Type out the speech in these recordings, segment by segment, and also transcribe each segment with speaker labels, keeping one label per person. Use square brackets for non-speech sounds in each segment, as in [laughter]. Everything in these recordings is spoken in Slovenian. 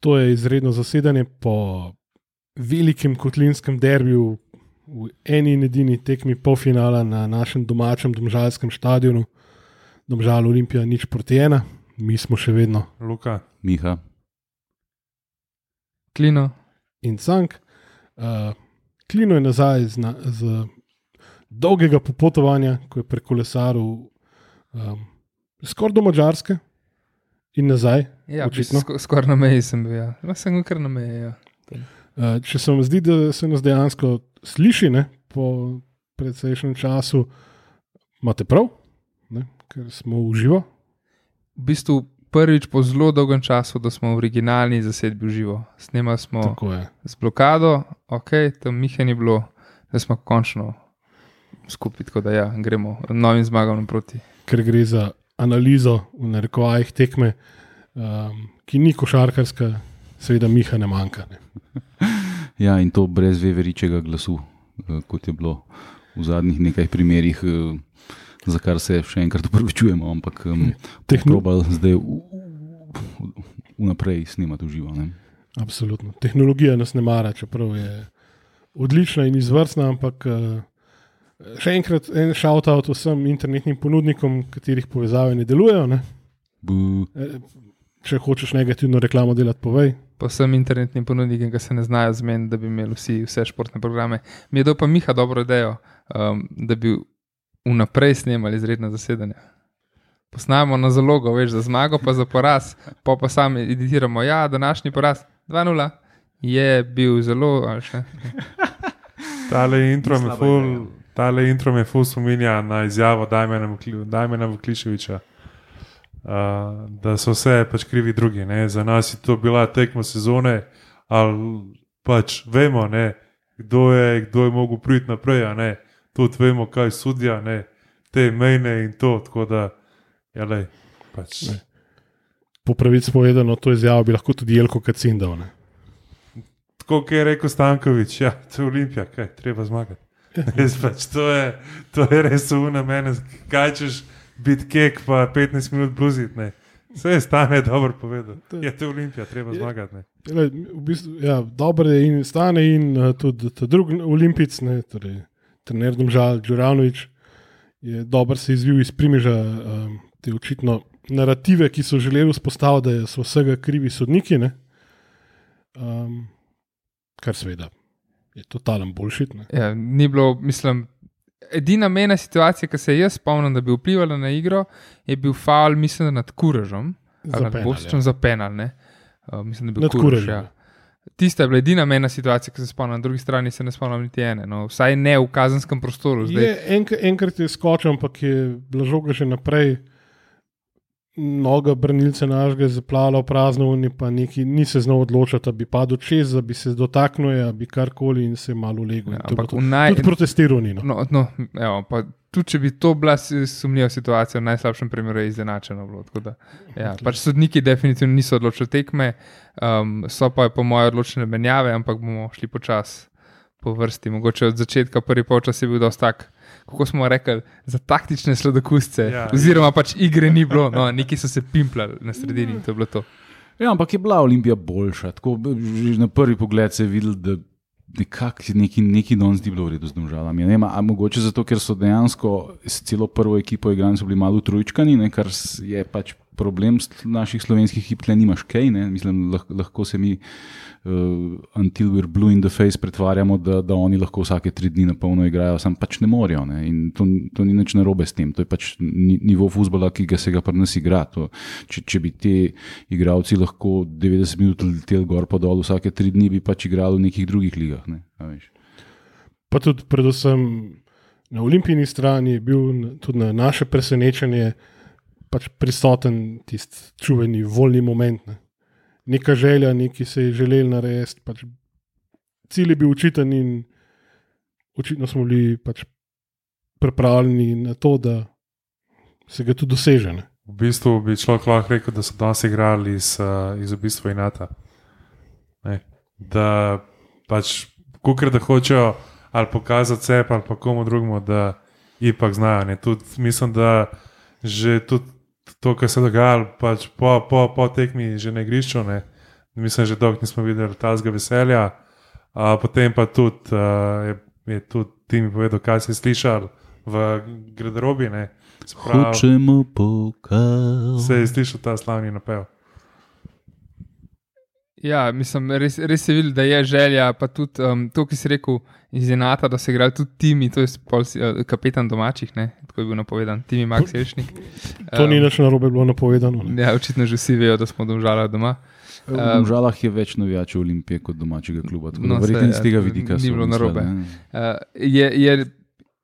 Speaker 1: to je izredno zasedanje po velikem kotlinskem derbiju v eni in edini tekmi polfinala na našem domačem domžalskem stadionu. Domžal Olimpija nič proti ena, mi smo še vedno.
Speaker 2: Luka.
Speaker 3: Miha.
Speaker 4: Klino.
Speaker 1: In Cank. Uh, Klino je nazaj z, na, z dolgega popotovanja, ko je prekolesaril um, skoraj do Mačarske in nazaj.
Speaker 4: Ja,
Speaker 1: Očitno.
Speaker 4: sk skoraj na meji sem bil. Ja. No, sem kar na meji. Ja.
Speaker 1: Uh, če se vam zdi, da se nas dejansko sliši ne, po precejšnjem času, imate prav, ne, ker smo v živo.
Speaker 4: V bistvu prvič po zelo dolgem času, da smo v originalni zasedbi v živo. Snemali smo z blokado, ok, tam Miha ni bilo, da smo končno skupaj, tako da ja, gremo novim zmagam naproti.
Speaker 1: Ker gre za analizo v narekovajih tekme, um, ki ni košarkarska, seveda Miha ne manjka. Ne. [laughs]
Speaker 3: Ja, in to brez veveričega glasu, eh, kot je bilo v zadnjih nekaj primerih, eh, za kar se še enkrat upravičujemo, ampak
Speaker 1: Tehno-
Speaker 3: probal zdaj vnaprej snemati v živo. ne.
Speaker 1: Absolutno. Tehnologija nas ne mara, čeprav je odlična in izvrstna, ampak uh, še enkrat en shout-out vsem internetnim ponudnikom, katerih povezave ne delujejo. Ne.
Speaker 3: Bu,
Speaker 1: Eh, Če hočeš negativno reklamo delati, povej.
Speaker 4: Pa vsem internetnim ponudnikom, ki se ne znajo zmeniti, da bi imeli vsi vse športne programe. Mi je dal pa Miha dobro idejo, um, da bi vnaprej snemali izredne zasedanja. Posnamemo na zalogo, veš, za zmago, pa za poraz, pa pa sami editiramo. Ja, današnji poraz 2-0 je bil zelo.
Speaker 2: Tale intro me
Speaker 3: slaba
Speaker 2: ful,
Speaker 3: ideja.
Speaker 2: Tale intro me ful spominja na izjavo Dajmena Vukliševiča. Uh, da so vse pač krivi drugi. Ne? Za nas je to bila tekma sezone, ali pač vemo, ne? kdo je, kdo je mogel priti naprej. ne. Tudi vemo, kaj sudja, ne? te mejne in to. Tako da, ja, lej, pač.
Speaker 1: Ne. Po pravici povedano, to izjavo bi lahko tudi Jelko Kacindal. Ne.
Speaker 2: Tako je rekel Stankovič, ja, to je Olimpija, kaj treba zmagati. [laughs] Res pač, to, je, to je res uvna mene, kaj češ biti kek, pa 15 minut bluziti. ne. Vse je stane dobro povedal. Je to Olimpija, treba
Speaker 1: Je-
Speaker 2: zmagati.
Speaker 1: Tele, v bistvu, ja, dobro je in stane, in uh, tudi ta drugi olimpijc, ne, torej trener Domžal, Džuranovič, je dobro se izvil iz primeža um, te očitno narative, ki so želeli vzpostaviti, da so vsega krivi sodniki. Ne, um, kar seveda je totalen boljšit.
Speaker 4: Ja, ni bilo, mislim. Edina mena situacija, ki se jaz spomnim, da bi vplivala na igro, je bil faul, mislim, nad Kurežom. Nad Bostičem
Speaker 1: ja.
Speaker 4: za penal. ne. Uh, mislim, da je bil
Speaker 1: Nad
Speaker 4: Kurež. Ja.
Speaker 1: ja.
Speaker 4: Tista je bila edina mena situacija, ki se spomnim, na drugi strani se ne spomnim niti ene. No, vsaj ne v kazenskem prostoru. Zdaj,
Speaker 1: Je, enk, enkrat je skočil, ampak je bila žoga že naprej. Noga branilca našega zaplavila v prazno unijo, pa neki, ni se znal odločiti, da bi padel čez, da bi se dotaknil, da bi karkoli in se malo legel.
Speaker 4: Ja,
Speaker 1: In
Speaker 4: ampak
Speaker 1: to.
Speaker 4: naj,
Speaker 1: Tudi protestiral ni. No.
Speaker 4: no, no, evo, pa tudi če bi to bila sumljiva situacija, v najslabšem primeru je izenačeno. Bilo, da, ja, pač sodniki definitivno niso odločili tekme, um, so pa po mojem odločene menjave, ampak bomo šli počasi po vrsti. Mogoče od začetka prvi polčas je bil dosti tak. Kako smo rekli, za taktične sladokusce,
Speaker 2: Ja.
Speaker 4: ja, oziroma pač igre ni bilo, no, neki so se pimplali na sredini in to je bilo to.
Speaker 3: Ja, ampak je bila Olimpija boljša. Tako, že na prvi pogled se je videl, da nekako neki, neki danes ni bilo v redu z državami. Ne vem, a mogoče zato, ker so dejansko s celo prvo ekipo igrali, so bili malo trojčkani, ne, kar je pač problem naših slovenskih ekip, tle nimaš kaj. Ne, mislim, lahko, lahko se mi. Uh, until we're blue in the face pretvarjamo, da, da oni lahko vsake tri dni na polno igrajo, sam pač ne morejo. Ne? In to, to ni nič narobe s tem. To je pač ni, nivo futbola, ki ga se ga pri nas igra. To, če, če bi ti igralci lahko 90 minut leteli gor pa dol vsake tri dni, bi pač igrali v nekih drugih ligah. Ne?
Speaker 1: Pa tudi, predvsem na olimpijski strani je bil tudi na naše presenečenje pač prisoten tisti čuveni voljni moment. Ne. Neka želja, nekaj se je želel narediti, pač cilj je bil učiten in očitno smo bili pač pripravljeni na to, da se ga tudi doseže. Ne.
Speaker 2: V bistvu bi človek lahko rekel, da so danes igrali iz, iz v bistvu Inata. Ne? Da pač, kukar da hočejo ali pokazati sebe, ali pa komu drugemu, da ipak znajo. Ne? Tudi mislim, da že tudi to, kar se je dogajalo pač po, po, po tekmi, že na igrišču, ne? mislim, že dolgo nismo videli tazga veselja. Uh, potem pa tudi, uh, je, je tudi ti mi povedal, kaj si slišal v garderobi. ne. Se pravi,
Speaker 3: Hočemo pokal.
Speaker 2: Se je slišal ta slavni napev.
Speaker 4: Ja, mislim, res, res je videl, da je želja, pa tudi um, to, ki si rekel, iz Enata, da se igrajo tudi timi, to je pol, uh, kapetan domačih, ne? tako je bil napovedan, timi Max Ješnik.
Speaker 1: To ni nič narobe bilo napovedano. ne.
Speaker 4: Ja, očitno že vsi vejo, da smo domžala doma.
Speaker 3: V žalah je več navijačev Olimpije kot domačega kluba. Tako
Speaker 4: No,
Speaker 3: verjetno iz tega
Speaker 4: ja,
Speaker 3: vidika
Speaker 4: ni
Speaker 3: so
Speaker 4: bilo narobe. Uh, je, je,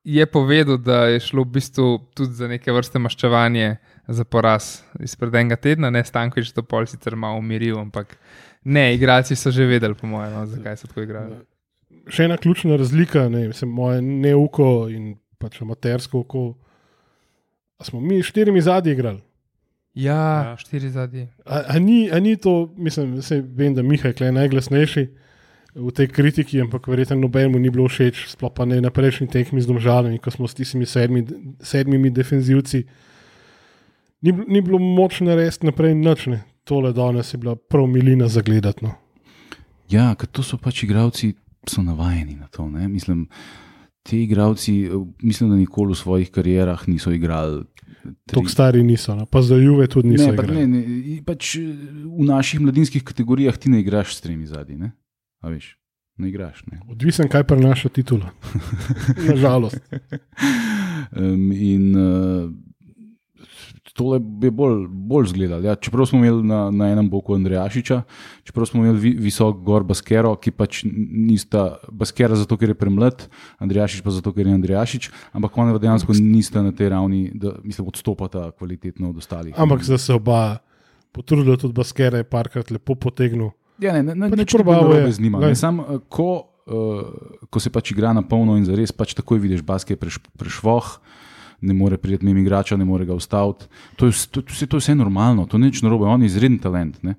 Speaker 4: je povedal, da je šlo v bistvu tudi za neke vrste maščevanje za poraz izpred enega tedna, ne Stankovič to pol sicer malo umiril, ampak ne, igralci so že vedeli, po mojem, no, zakaj so tako igrali.
Speaker 1: Še ena ključna razlika, ne, mislim, moje neuko in pač amatersko oko. A smo mi s štirimi zadnji igrali.
Speaker 4: Ja,
Speaker 2: Ja.
Speaker 4: štiri zadnji.
Speaker 1: A, a, ni, a ni to, mislim, vem, da Miha je najglasnejši v tej kritiki, ampak verjetno nobenemu ni bilo všeč, sploh pa ne na prejšnji tekmi z domžalami, ko smo s tistimi sedmi, sedmimi defenzivci. Ni, ni bilo moč narediti naprej nič. Tole danes je bila prav milina za gledati. No.
Speaker 3: Ja, ker to so pač igravci, so navajeni na to. Ne? Mislim, ti igravci, mislim, da nikoli v svojih karierah niso igrali.
Speaker 1: Tako stari niso, no. pa za Juve tudi niso.
Speaker 3: Ne, pa, ne, ne, pač eh, v naših mladinskih kategorijah ti ne igraš s tremi zadnji. Ne? A veš, ne igraš. Ne?
Speaker 1: Odvisen, kaj prenaša titula. [laughs] Nažalost.
Speaker 3: Um, in uh, tole je bolj, bolj zgledal. Ja, čeprav smo imeli na, na enem boku Andrejašiča, čeprav smo imeli vi, visok gor Baskero, ki pač nista Baskera zato, ker je premlad, Andrejašič pa zato, ker je Andrejašič, ampak ona dejansko nista na tej ravni, da mislim, odstopata kvalitetno od ostalih.
Speaker 1: Ampak za se oba potrudila, tudi Baskera je parkrat lepo potegnil.
Speaker 3: Ja, ne, ne, ne, z njima.
Speaker 1: glej.
Speaker 3: Ne, Sam, eh, ko, uh, ko se pač igra na polno in zares, pač takoj vidiš, baske je preš, prešvoh, ne more priti mimo igrača, ne more ga ustaviti. To je, to, to, to je vse normalno, to ni nič narobe, on je izreden talent. Ne.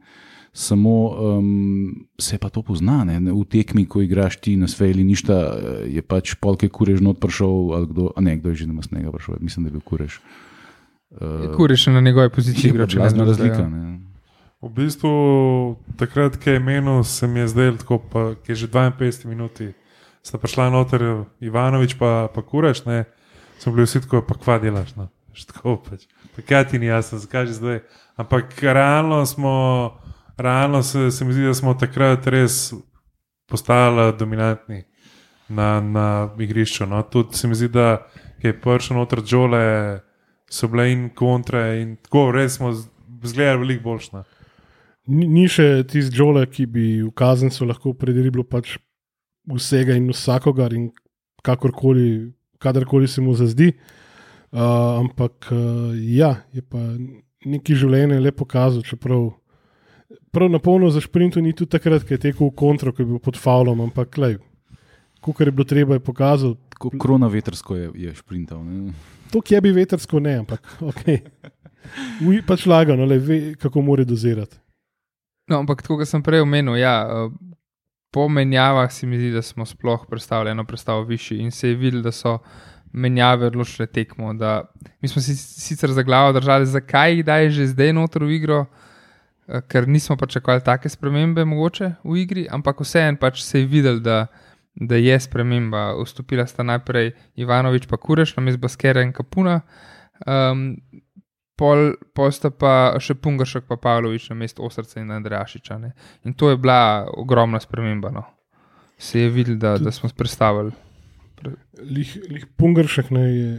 Speaker 3: Samo um, se pa to pozna, ne. V tekmi, ko igraš ti na svej ali ništa, eh, je pač polke kurež not prišel, ali kdo, a ne, kdo je že na snega prišel, mislim, da je bil kurež. Uh,
Speaker 4: Kuri še na njegovi poziciji igra, če
Speaker 3: Razna razlika.
Speaker 4: razlika.
Speaker 3: Ne.
Speaker 2: V bistvu, takrat, ko je menil, se mi je zdelo, tako, pa, ki je že 52 minuti, sta prišla noter Ivanovič pa, pa Kureš, ne, smo bili vsi tako, pa kva delaš. No. Veš, Tako pač. Pa kaj ti ni jasno, zakaj že zdaj. Ampak realno smo, realno se, se mi zdi, da smo takrat res postali dominantni na, na igrišču. No. Tudi se mi zdi, da je prišel noter Džole, so bile in kontre in tako res smo zgledali veliko boljšno.
Speaker 1: Ni, ni še tisti Džole, ki bi v kazencu lahko predriblo pač vsega in vsakogar in kakorkoli, kadarkoli se mu zazdi. Uh, ampak uh, ja, je pa neki življenje lepo pokazal, čeprav prav na polno za šprintu ni tudi takrat, ko je tekel v kontro, ko je bil pod faulom, ampak klej. Kar je bilo treba, je pokazal.
Speaker 3: Tako krona vetrsko je, je šprintal. Ne.
Speaker 1: To, ki je bi vetersko, ne, ampak ok. Uj, pač lagano, le ve, kako mora dozirati.
Speaker 4: No, ampak tako, kot sem prej omenil, ja, eh, po menjavah se mi zdi, da smo sploh predstavili eno predstavo višji in se je videlo, da so menjave odločile tekmo. Da, mi smo si sicer za glavo držali, zakaj jih daj že zdaj noter v igro, eh, ker nismo pričakovali take spremembe mogoče v igri, ampak vseeno pač se je videlo, da, da je sprememba. Vstopila sta najprej Ivanovič pa Kureš, namesto Baskera in Kapuna. Um, Pol, pol sta pa še Pungašek, pa Pavlović na mestu Osrca in Andrejašiča. Ne. In to je bila ogromna sprememba. No. Se je videlo, da, da smo predstavili.
Speaker 1: Lih, lih Pungaršek ne, je,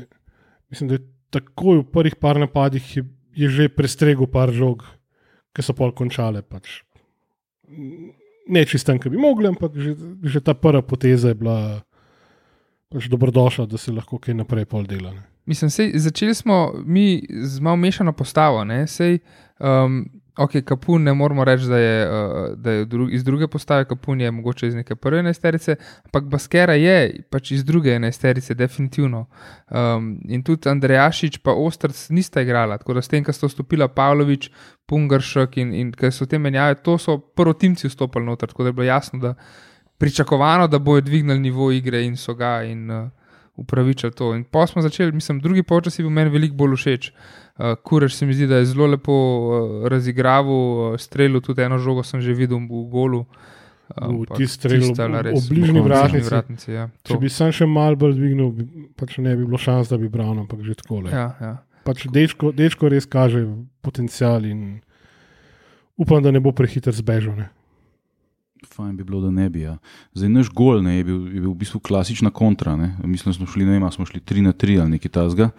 Speaker 1: mislim, da je takoj v prvih par napadih je, je že prestregel par žog, ki so pol končale. Pač. Ne čistem, ki bi mogli, ampak že, že ta prva poteza je bila pač dobrodošla, da se lahko kaj naprej pol dela. Ne.
Speaker 4: Mislim, sej, začeli smo mi z malo mešano postavo. ne. Sej, um, ok, Kapun ne moramo reči, da je, uh, da je dru iz druge postave, Kapun je mogoče iz neke prve enajsterice, ampak Baskera je pač iz druge enajsterice, definitivno. Um, in tudi Andrejašič pa Ostrc nista igrala, tako da s tem, ko sta vstopila Pavlović, Pungaršek in, in ker so te menjave, to so prvotimci vstopili noter, tako da je bilo jasno, da pričakovano, da bojo dvignili nivo igre in so ga in uh, upravičili to. In pa smo začeli, mislim, drugi polčas je bil meni veliko bolj všeč. Uh, Kurež se mi zdi, da je zelo lepo uh, razigraval, uh, streljal tudi eno žogo, sem že videl v golu.
Speaker 1: V
Speaker 4: Ampak
Speaker 1: tisti strel
Speaker 4: tista je bila
Speaker 1: v- v bližnji
Speaker 4: v
Speaker 1: vratnici.
Speaker 4: vratnici ja.
Speaker 1: Če bi sam še malo bolj dvignil, bi, pač ne bi bilo šans, da bi bral, ampak že tako. Ja.
Speaker 4: Ja, ja.
Speaker 1: Pač dečko, dečko res kaže potencial in upam, da ne bo prehiter zbežal. Ne.
Speaker 3: Fajn bi bilo, da ne bi. Ja. Zdaj, naš gol ne, je, bil, je bil v bistvu klasična kontra. Ne. Mislim, da smo šli, ne vem, a smo šli 3 na 3 ali nekaj tasga.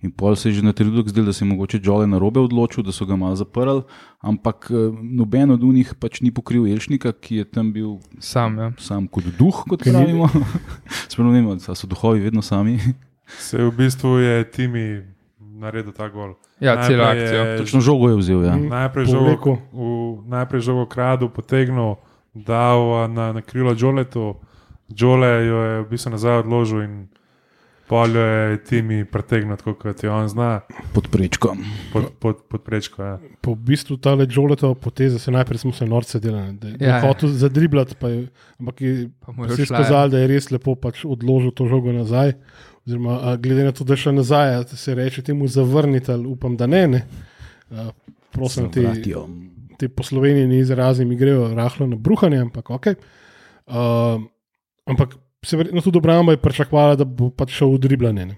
Speaker 3: In pol se je že na trenutek zdelo, da se je mogoče Džole na robe odločil, da so ga malo zaprli, ampak eh, noben od njih pač ni pokril Elšnika, ki je tam bil
Speaker 4: Sam, ja.
Speaker 3: sam kot duh, kot
Speaker 1: ni-
Speaker 3: pravimo. [laughs] Sploh ne vem, so duhovi vedno sami.
Speaker 2: Se v bistvu je Timi naredil ta gol.
Speaker 4: ja celo akcijo.
Speaker 2: je-
Speaker 3: Točno žogo je vzel. Ja.
Speaker 2: Najprej žogo, v, najprej žogo kradu, potegnil, dal na, na krilo Džoletu, Džole jo je v bistvu nazaj odložil in poljo je Timi pretegnil, kot je on zna,
Speaker 3: Pod prečkom.
Speaker 2: pod, pod, pod prečko. Ja.
Speaker 1: Po v bistvu ta ležoletova poteza, se najprej smo se norce delali, da je
Speaker 4: Ja,
Speaker 1: ja,
Speaker 4: ja.
Speaker 1: hotel zadriblati, pa je, ampak je
Speaker 4: Pa
Speaker 1: se je
Speaker 4: šla, ja.
Speaker 1: da je res lepo pač odložil to žogo nazaj. Oziroma, a, glede na to, da je šel nazaj, se reče temu zavrniti, ali upam, da ne. ne. A, prosim, te,
Speaker 3: Vratijo.
Speaker 1: Te po Sloveniji ni izrazi, mi grejo rahlo na bruhanje, ampak ok. Uh, ampak se verjetno tudi obramba je pričakovala, da bo pač šel v driblanje. ne.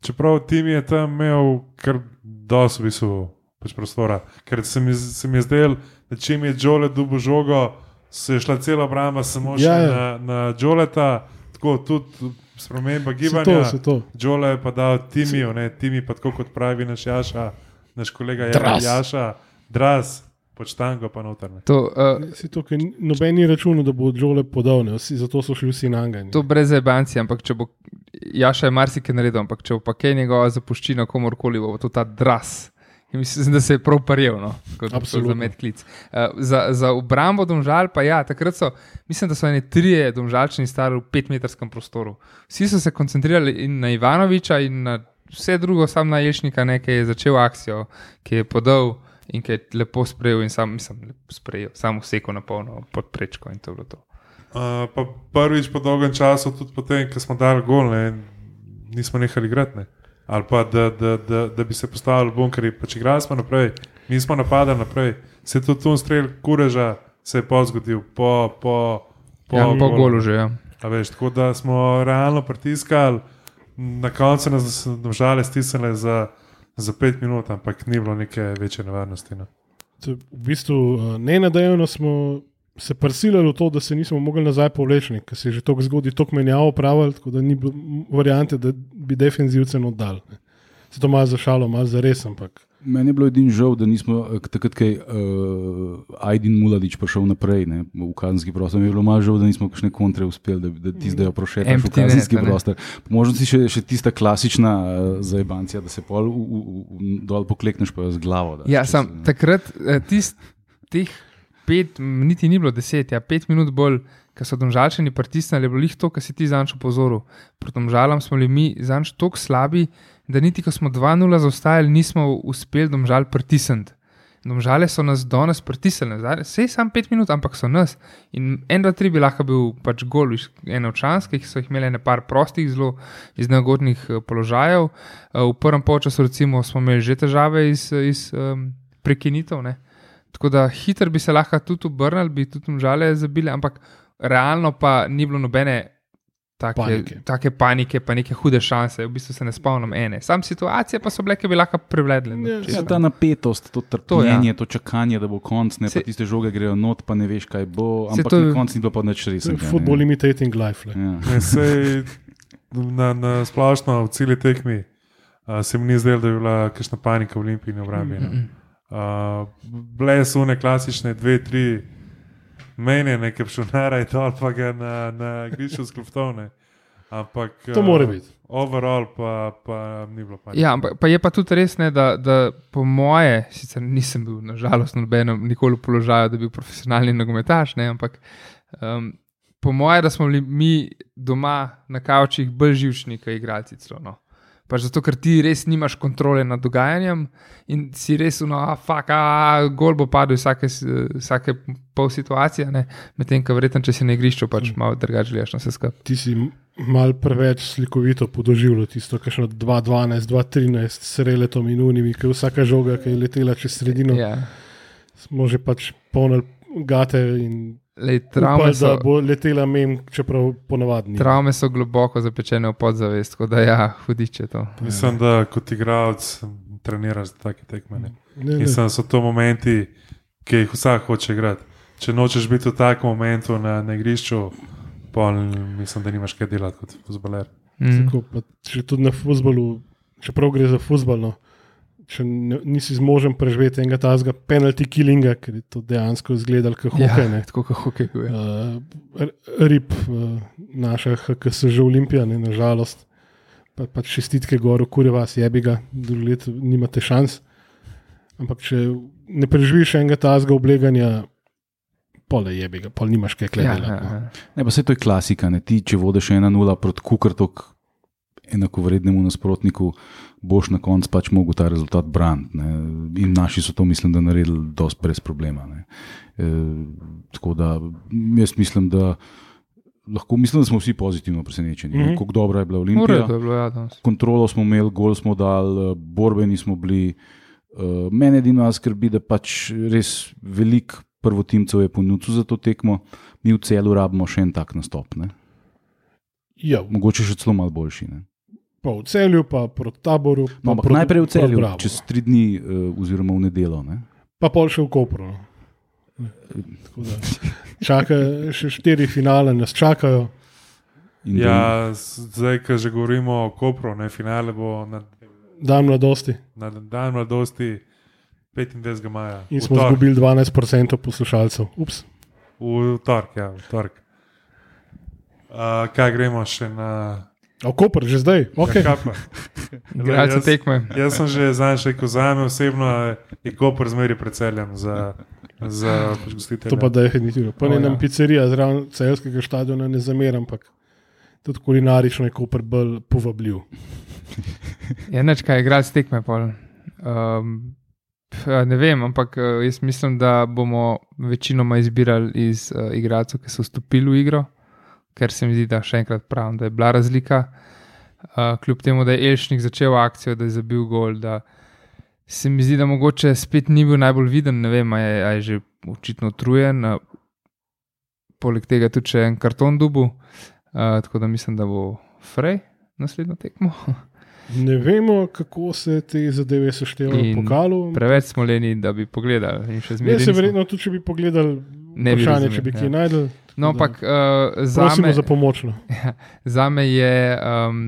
Speaker 2: Čeprav Timi je tam imel kar dosti v bistvu pač prostora, ker se mi, se mi je zdelo, da čim je Džole dubo žogo, se je šla cela obramba samo še Ja,
Speaker 1: ja,
Speaker 2: ja. na, na Džoleta, tako tudi sprememba
Speaker 1: Se
Speaker 2: gibanja.
Speaker 1: to, se to.
Speaker 2: Džole je pa dal Timiju, ne Timi pa tako kot pravi naš Jaša, naš kolega Ja-
Speaker 1: Dras.
Speaker 2: Jaša, Dras, počtango pa notrne.
Speaker 4: To, uh,
Speaker 1: Si to, ker noben ni računal, da bo Džole podal, ne, vsi, zato so šli vsi na Angani.
Speaker 4: to brez ebanci, ampak če bo. Jaša je marsikaj naredil, ampak če bo pa kaj njegova zapuščina komorkoli, bo to ta dras. In mislim, da se je prav paril, no, kot
Speaker 1: Absolutno.
Speaker 4: za medklic. Uh, za, za obrambo domžal, pa ja, takrat so, mislim, da so eni trije domžalčani stari v petmetrskem prostoru. Vsi so se koncentrirali in na Ivanoviča, in na vse drugo, sam na Ješnika, ne, ki je začel akcijo, ki je podal in ki je lepo sprejel, in sam, mislim, lepo sprejel, samo vseko na polno pod prečko in to je bilo to.
Speaker 2: Uh, pa prvič po dolgem času, tudi potem, ko smo dali gol, ne, nismo nehali igrati. Ne. Ali pa da, da, da, da bi se postavili bunkeri. Pač igrali smo naprej, mi smo napadali naprej. Se je tudi tu strel kureža, se je pa zgodil po, po, po,
Speaker 4: Ja, po
Speaker 2: golu.
Speaker 4: že. Ja.
Speaker 2: A Veš, tako da smo realno pritiskali, na koncu nas žale stisnili za, za pet minut, ampak ni bilo neke večje nevarnosti. No.
Speaker 1: To je V bistvu uh, nenadejano smo se prsilili v to, da se nismo mogli nazaj povleči, ker se je že tako zgodilo, tako menjavo pravili, tako da ni bilo variante, da bi defenzivcem oddali. ne. Se to malo zašalo, malo za res, ampak
Speaker 3: Meni je bilo edino žal, da nismo eh, takrat, ko je uh, Aidin Muladič prišel naprej ne, v kazenski prostor. Mi je bilo malo žal, da nismo kakšne kontre uspeli, da, da ti zdaj prošetaš v
Speaker 4: Empty net,
Speaker 3: kazenski
Speaker 4: ne.
Speaker 3: prostor. Po možnosti še, še tista klasična uh, zajebancija, da se pol v, v, v, dol poklekneš pa jo z glavo. Da,
Speaker 4: Ja,
Speaker 3: če
Speaker 4: sam
Speaker 3: se-
Speaker 4: takrat, eh, tist, teh pet, niti ni bilo deset, ja, pet minut bolj, ko so domžalčani pritisnili, je bilo jih to, kar si ti zanč opozoril. Proti domžalam smo bili mi zanč tako slabi, da niti ko smo 2-0 zaostajali, nismo uspeli domžal pritisniti. Domžale so nas danes pritisnili, vse je samo pet minut, ampak so nas. In en, dva, tri bi lahko bil pač gol občanske, ki so jih imeli nekaj prostih, zelo iz neugodnih eh, položajev. Eh, V prvem polčasu, recimo, smo imeli že težave iz, iz um, prekinitev. Ne? Tako da hitro bi se lahko tudi obrnili, bi tudi žale zabili, ampak realno pa ni bilo nobene. Take
Speaker 1: Panike.
Speaker 4: panike. take panike, pa neke hude šanse, v bistvu se ne spomnim ene. Sam situacije pa so bile, ki bi lahko privledle.
Speaker 1: Ja,
Speaker 3: Ja, ta napetost, to trpljenje, to,
Speaker 4: To,
Speaker 3: to čakanje, da bo konc, ne
Speaker 4: Se-
Speaker 3: pa tiste žoge grejo not, pa ne veš, kaj bo. Ampak
Speaker 4: to-
Speaker 3: na koncu ni bilo pa nič
Speaker 1: je
Speaker 3: resnega.
Speaker 1: football imitating life. le.
Speaker 3: Ja.
Speaker 2: Ne, sej, na, na splošno v celi tekmi uh, se mi ni zdelo, da bi bila kakšna panika v Olimpiji in obrambi. No. Uh, bile so one klasične dve, tri mene, nekaj pšunara in dol, pa ga na, na grišču skloptovne. Ampak
Speaker 1: To mora biti.
Speaker 2: Overall pa, pa ni bilo panike.
Speaker 4: Ja, ampak pa je pa tudi res, ne, da, da po moje, sicer nisem bil nažalost nobenem nikoli v položaju, da bi bil profesionalni nogometaš, ne, ampak um, po moje, da smo bili mi doma na kavčih bolj živčni, kot igralci. Celo, no. Pač zato, ker ti res nimaš kontrole nad dogajanjem in si res, no, a, fuck, a, gol bo padel vsake, vsake pol situacije, medtem ko verjetno, če si na igrišču, pač malo drugače gledaš na vse skupaj.
Speaker 1: Ti si mal preveč slikovito podoživljal tisto, kar še 2-12, 2-13, s reletom in unimi, ki je vsaka žoga, ki je letela čez sredino.
Speaker 4: Ja.
Speaker 1: Smo že pač polnili gate in
Speaker 4: Lej, travme,
Speaker 1: upali, da
Speaker 4: so,
Speaker 1: bo letela mem, čeprav ponavadi.
Speaker 4: travme so globoko zapečene v podzavest, tako da ja, hudiče to.
Speaker 2: Mislim, da kot igralec treniraš za take tekme. ne.
Speaker 1: Ne, ne.
Speaker 2: Mislim, da so to momenti, ki jih vsak hoče igrati. Če nočeš biti v takem momentu na, na igrišču, pa mislim, da nimaš kaj delati kot futboler.
Speaker 4: Mm.
Speaker 1: Tako, pa, če tudi na futbolu, čeprav gre za futbol, no, če ne, nisi zmožen preživeti enega tazga penalty killinga, ker je to dejansko izgledalo kot hokej.
Speaker 4: Ja, tako kot hokej. Ja.
Speaker 1: Uh, rib, uh, naša HKS že Olimpija, ne, nažalost. Pa, pač šestitke gor, kurje vas je bi ga, drugo leto nimate šans. Ampak če ne preživiš enega tazga obleganja, pole je bi ga, pol nimaš kaj
Speaker 4: Ja,
Speaker 1: gledati.
Speaker 4: ja,
Speaker 1: no.
Speaker 4: ja.
Speaker 3: Ne, pa se to je klasika. Ne? Ti, če vodiš 1-0 proti Kukrtok, enakovrednemu nasprotniku, boš na koncu pač mogel ta rezultat braniti. ne. In naši so to, mislim, da naredili dosti brez problema. ne. E, tako da jaz mislim, da. Lahko mislim, da smo vsi pozitivno presenečeni. Mm. -hmm. Kako dobra je bila Olimpija.
Speaker 4: redu je bilo, ja, danes.
Speaker 3: kontrolo smo imeli, gol smo dali, borbeni smo bili. Uh, mene edino skrbi, da pač res veliko prvotimcev je ponudil za to tekmo, mi v celu rabimo še en tak nastop. Ne?
Speaker 1: Ja,
Speaker 3: Mogoče še celo malo boljši. Ne?
Speaker 1: Pa v celju, pa proti taboru.
Speaker 3: No,
Speaker 1: pa
Speaker 3: ampak
Speaker 1: proti-
Speaker 3: najprej v celju, čez tri dni, uh, oziroma v nedelo. Ne?
Speaker 1: pa pol še v Kopru. No. Tako da Čaka, še štiri finale nas čakajo.
Speaker 3: In
Speaker 2: Ja, zdaj, ko že govorimo o Kopru, ne, finale bo na,
Speaker 1: Dan mladosti
Speaker 2: na dan mladosti 25. maja.
Speaker 1: in smo
Speaker 2: torek.
Speaker 1: izgubili 12% poslušalcev. Ups.
Speaker 2: V torek, ja, v torek. Uh, kaj gremo še na
Speaker 1: Koper, že zdaj. Okay.
Speaker 2: Ja? [laughs]
Speaker 4: Igralce
Speaker 2: Jaz-
Speaker 4: tekme.
Speaker 2: Jaz sem že zadnjič rekel, za me osebno je Koper zmeri predseljen za, za gostitelje.
Speaker 1: To pa definitivno. Pa ne
Speaker 4: ja.
Speaker 1: nam pizzerija zraven celskega stadiona ne zameram, ampak tudi kulinarično je Koper bolj povabljiv. [laughs]
Speaker 4: Ja, neč kaj, igralec tekme. pol. Um, ne vem, ampak eh, jaz mislim, da bomo večinoma izbirali iz uh, igralcev, ki so vstopili v igro, ker se mi zdi, da še enkrat pravim, da je bila razlika. Uh, kljub temu, da je Elšnik začel akcijo, da je zabil gol. Da se mi zdi, da mogoče spet ni bil najbolj viden, ne vem, a je, a je že očitno utrujen. Uh, poleg tega tudi še en karton dubu, uh, tako da mislim, da bo Frej naslednjo tekmo. [laughs]
Speaker 1: Ne vemo, kako se te zadeve seštevajo v pokalu.
Speaker 4: Preveč smo leni, da bi pogledali.
Speaker 1: Ne,
Speaker 4: zmeraj
Speaker 1: se verjetno tudi, če bi pogledali
Speaker 4: Ne bi
Speaker 1: vprašanje,
Speaker 4: razumeli,
Speaker 1: če bi
Speaker 4: ja.
Speaker 1: kaj najdel.
Speaker 4: No, ampak uh, za, me,
Speaker 1: za pomoč. No. [laughs]
Speaker 4: za me je um,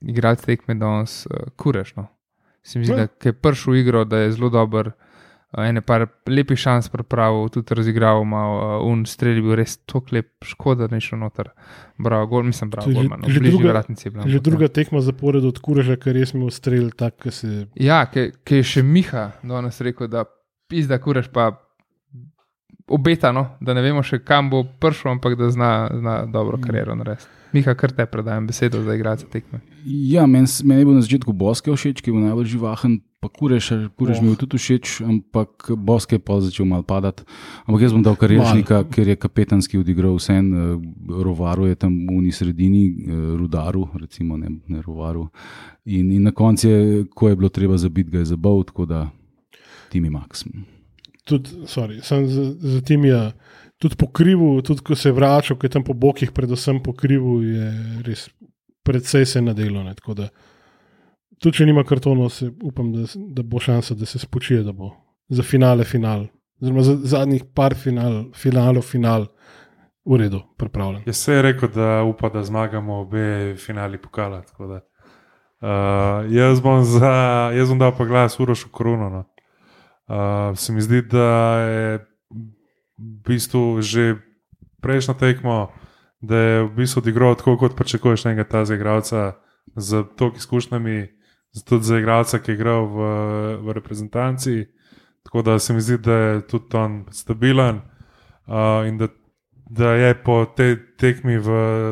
Speaker 4: igrati tekme danes uh, kurešno. Se mi zdi,
Speaker 1: Ja.
Speaker 4: da ko je prišel v igro, da je zelo dober. Uh, ene par lepih šans pripravil, tudi razigral, malo uh, un strelj bil res tako lep, škoda, da ni šel noter. Bravo, gol, mislim, bravo, gol, no,
Speaker 1: že druga-
Speaker 4: vratnici bila.
Speaker 1: Že
Speaker 4: ampak,
Speaker 1: druga tekma zapored od kureža, ker res imel strelj tak, ki se.
Speaker 4: Ja, ki je še Miha danes rekel, da pizda kureš pa obetano, da ne vemo še kam bo prišel, ampak da zna, zna dobro kariero narediti. Miha, kar te predajam besedo za igralce tekme.
Speaker 3: Ja, meni meni je bil na začetku Boske všeč, ki je bil najbolj živahen, pa kureš, kureš
Speaker 1: Oh.
Speaker 3: mi je bil tudi všeč, ampak Boske je pa začel malo padati. Ampak jaz bom dal karjeršnika, ker je kapetanski odigral vse en, uh, rovaru je tam v uni sredini, uh, rudaru, recimo ne, ne rovaru. In, in na koncu, je, ko je bilo treba zabiti, ga je zabal, tako da Timi Max.
Speaker 1: Tudi, sorry, sem za, za tim je tudi po krivu, tudi ko se je vračal, ki je tam po bokih, predvsem po krivu, je res predvsej se nadelo. Ne, tako da, tudi če nima kartonov, se, upam, da, da bo šansa, da se spočije, da bo za finale final. Oziroma za zadnjih par final, finalov, final, v redu, pripravljen.
Speaker 2: Jaz se je rekel, da upa, da zmagamo obe finali pokala. da, Uh, jaz, bom za, jaz bom dal pa glas Urošu Korono. No. Uh, se mi zdi, da je v bistvu že prejšnjo tekmo, da je v bistvu odigral tako, kot pričakuješ enega tazga igralca z toliko izkušnjami, tudi za igralca, ki je igral v, v reprezentanci. Tako da se mi zdi, da je tudi on stabilen uh, in da, da je po tej tekmi v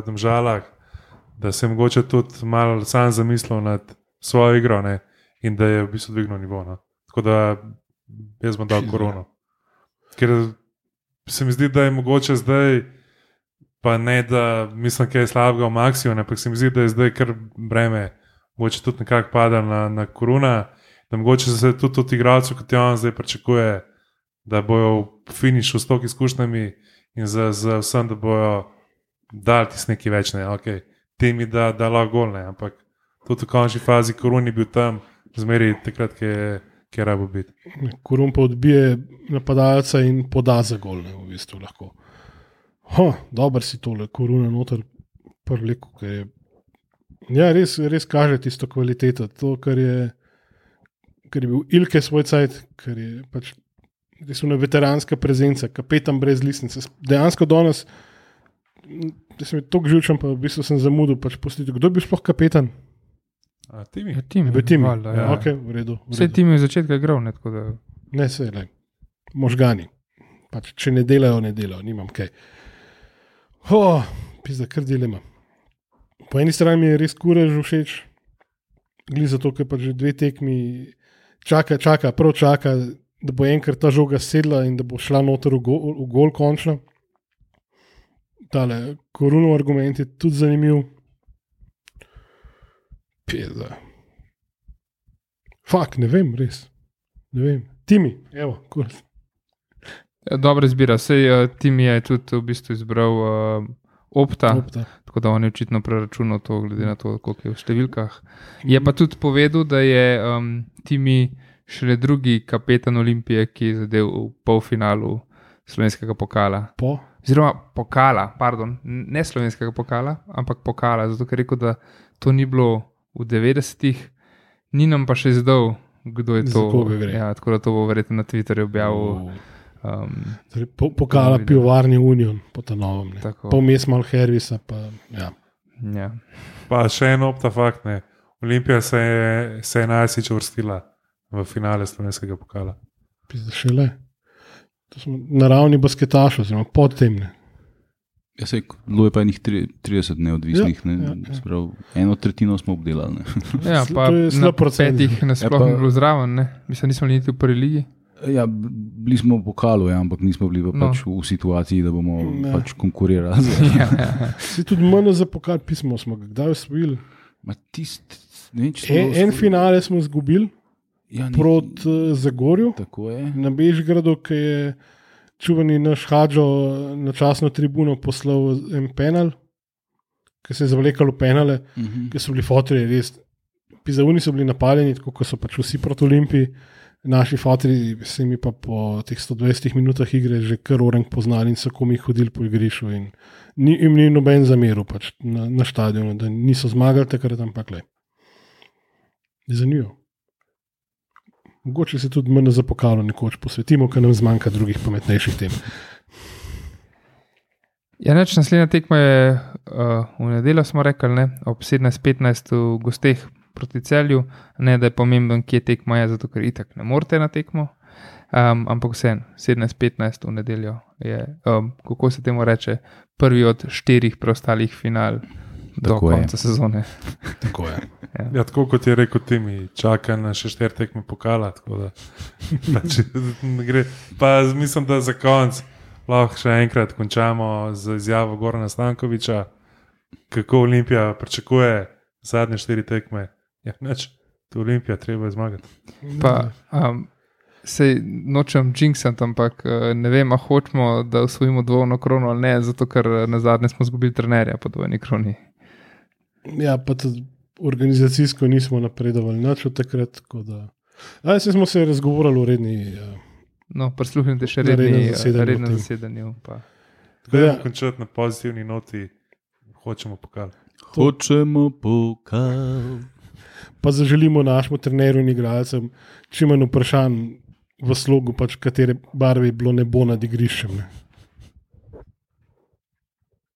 Speaker 2: Domžalah, da se je mogoče tudi malo sam zamislil nad svojo igro ne? in da je v bistvu dvignil nivo. No? Tako da jaz bom dal korono. Ker se mi zdi, da je mogoče zdaj Pa ne, da mislim, da je slabega v maksimu, ampak se mi zdi, da je zdaj kar breme, mogoče tudi nekako pada na, na koruna, da mogoče se tudi od igralcev, kot je on zdaj pričakuje, da bojo v finišu s toliko izkušnjami in za, za vsem, da bojo dali tisti neki več, ne, ok, temi, da, da lahko golne, ampak tudi v končni fazi koruni bil tam, zmeri takrat, ki je, ki je rabo biti.
Speaker 1: Korum pa odbije napadalca in poda za gol, ne, v bistvu lahko. Ha, dober si tole, koruna noter prvleko, ker je. Ja, res, res kaže tisto kvaliteto, to, kar je, kar je bil Ilke svoj cajt, ker je pač res una veteranska prezenca, kapetan brez listnice. Dejansko danes, da sem tako živčen, pa v bistvu sem zamudil, pač postiti, kdo je bil sploh kapetan?
Speaker 2: A, timi?
Speaker 4: Ja, tim,
Speaker 1: V tim.
Speaker 4: valjda,
Speaker 1: Ja,
Speaker 4: ja.
Speaker 1: okay, v redu. v
Speaker 4: Vse
Speaker 1: redu.
Speaker 4: tim je od začetka igral, ne, tako da
Speaker 1: Ne, se le. Možgani. Pač, če ne delajo, ne delajo, nimam kaj. Oh, Pizda, kar dilema. Po eni strani mi je res kurež všeč, glede zato, ker pa že dve tekmi čaka, čaka, prav čaka, da bo enkrat ta žoga sedla in da bo šla noter v gol, v gol končno. Tale koruno argument je tudi zanimiv. Pizda. Fak, ne vem, res. Ne vem. Timi, evo, kurz.
Speaker 4: Ja, Dobra izbira. Sej uh, tim je tudi v bistvu izbral uh, opta,
Speaker 1: Opta.
Speaker 4: tako da on je očitno preračunal to, glede na to, koliko je v številkah. Je pa tudi povedal, da je um, Timi šele drugi kapetan Olimpije, ki je zadev v polfinalu slovenskega pokala.
Speaker 1: Po.
Speaker 4: Oziroma pokala, pardon, ne slovenskega pokala, ampak pokala, zato ker je rekel, da to ni bilo v 90-ih, ni nam pa še izdal, kdo je to. Ja, tako da to bo verjetno na Twitterju objavil. Um,
Speaker 1: Torej, po, pokala pivovarni Union, po ta novem. Pomes malo Hervisa. Pa, ja.
Speaker 4: ja.
Speaker 2: Pa še en opta fakt, ne. Olimpija se je, se je najsič uvrstila v finale slovenskega pokala.
Speaker 1: Pizda, še le. To smo naravni basketaši, oziroma pod tem. Ne.
Speaker 3: Ja, sej, bilo je pa enih tri- 30 neodvisnih,
Speaker 1: Ja,
Speaker 3: ne,
Speaker 1: ja, ja.
Speaker 3: Sprav, eno tretjino smo obdelali. Ne. [laughs]
Speaker 4: Ja, pa na petih nasploh
Speaker 3: Ja, pa-
Speaker 4: ni bilo zraven, ne? mislim, nismo niti v prvi ligi.
Speaker 3: Ja, bili smo v pokalu, ja, ampak nismo bili pa
Speaker 4: No.
Speaker 3: pač v situaciji, da bomo
Speaker 1: Ja.
Speaker 3: pač konkurirali. z- [laughs] [laughs]
Speaker 4: ja, ja.
Speaker 1: Si tudi manj za pokal pismo smo ga kdaj osvojili.
Speaker 3: Ma tist, ne, če smo
Speaker 1: En, en finale smo izgubili
Speaker 3: ja, ni-
Speaker 1: proti uh, Zagorju
Speaker 3: Tako je.
Speaker 1: na Bežgradu, ki je čuveni naš Hadžo na časno tribuno poslal en penal, ki se je zavlekal v penale.
Speaker 3: Mhm.
Speaker 1: ki so bili fotri res. Pizavuni so bili napadeni, tako kot so pač vsi proti Olimpiji. Naši fotri se mi pa po teh 120 minutah igre že kar orang poznali in so komi hodili po igrišču. in Ni jim ni noben zameril pač na, na stadionu, da niso zmagali takrat, ampak le. Je zanimivo. Mogoče se tudi manj za pokalo nekoč posvetimo, ker nam zmanjka drugih pametnejših tem.
Speaker 4: Ja, neč, naslednja tekma je uh, v nedeljo, smo rekli, ne? ob 17:15 v gosteh proti celju. Ne, da je pomemben, kje tekma je, zato ker itak ne morete na tekmo. Um, ampak vseeno, 17:15 v nedeljo je, um, kako se temu reče, prvi od štirih preostalih final do
Speaker 3: Tako je.
Speaker 4: konca sezone.
Speaker 1: Tako je. [laughs]
Speaker 2: Ja, tako kot je rekel Timi, čaka na še štiri tekme pokala. tako Da, [laughs] gre. Pa mislim, da za konec lahko še enkrat končamo z izjavo Gorana Stankoviča, kako Olimpija pričakuje zadnje štiri tekme. Ja, neč, to je Olimpija, treba je zmagati.
Speaker 4: Pa, um, sej nočem jinxati, ampak uh, ne vem, a hočemo, da usvojimo dvojno krono ali ne, zato ker eh, na zadnje smo izgubili trenerja po dvojni kroni.
Speaker 1: Ja, pa tudi organizacijsko nismo napredovali, nič od takrat. tako Da... Ali se smo se razgovarjali v redni. Uh,
Speaker 4: No, prisluhnite še redni, eh,
Speaker 1: zasedanju
Speaker 4: rednem
Speaker 1: o tem.
Speaker 4: zasedanju. Pa.
Speaker 2: Gremo
Speaker 1: Ja.
Speaker 2: končati na pozitivni noti, hočemo pokal.
Speaker 3: Hočemo pokal.
Speaker 1: pa zaželimo našemu trenerju in igralcem čim manj vprašanj v slogu, pač katere barve je bilo nebo nad igriščem. Ne.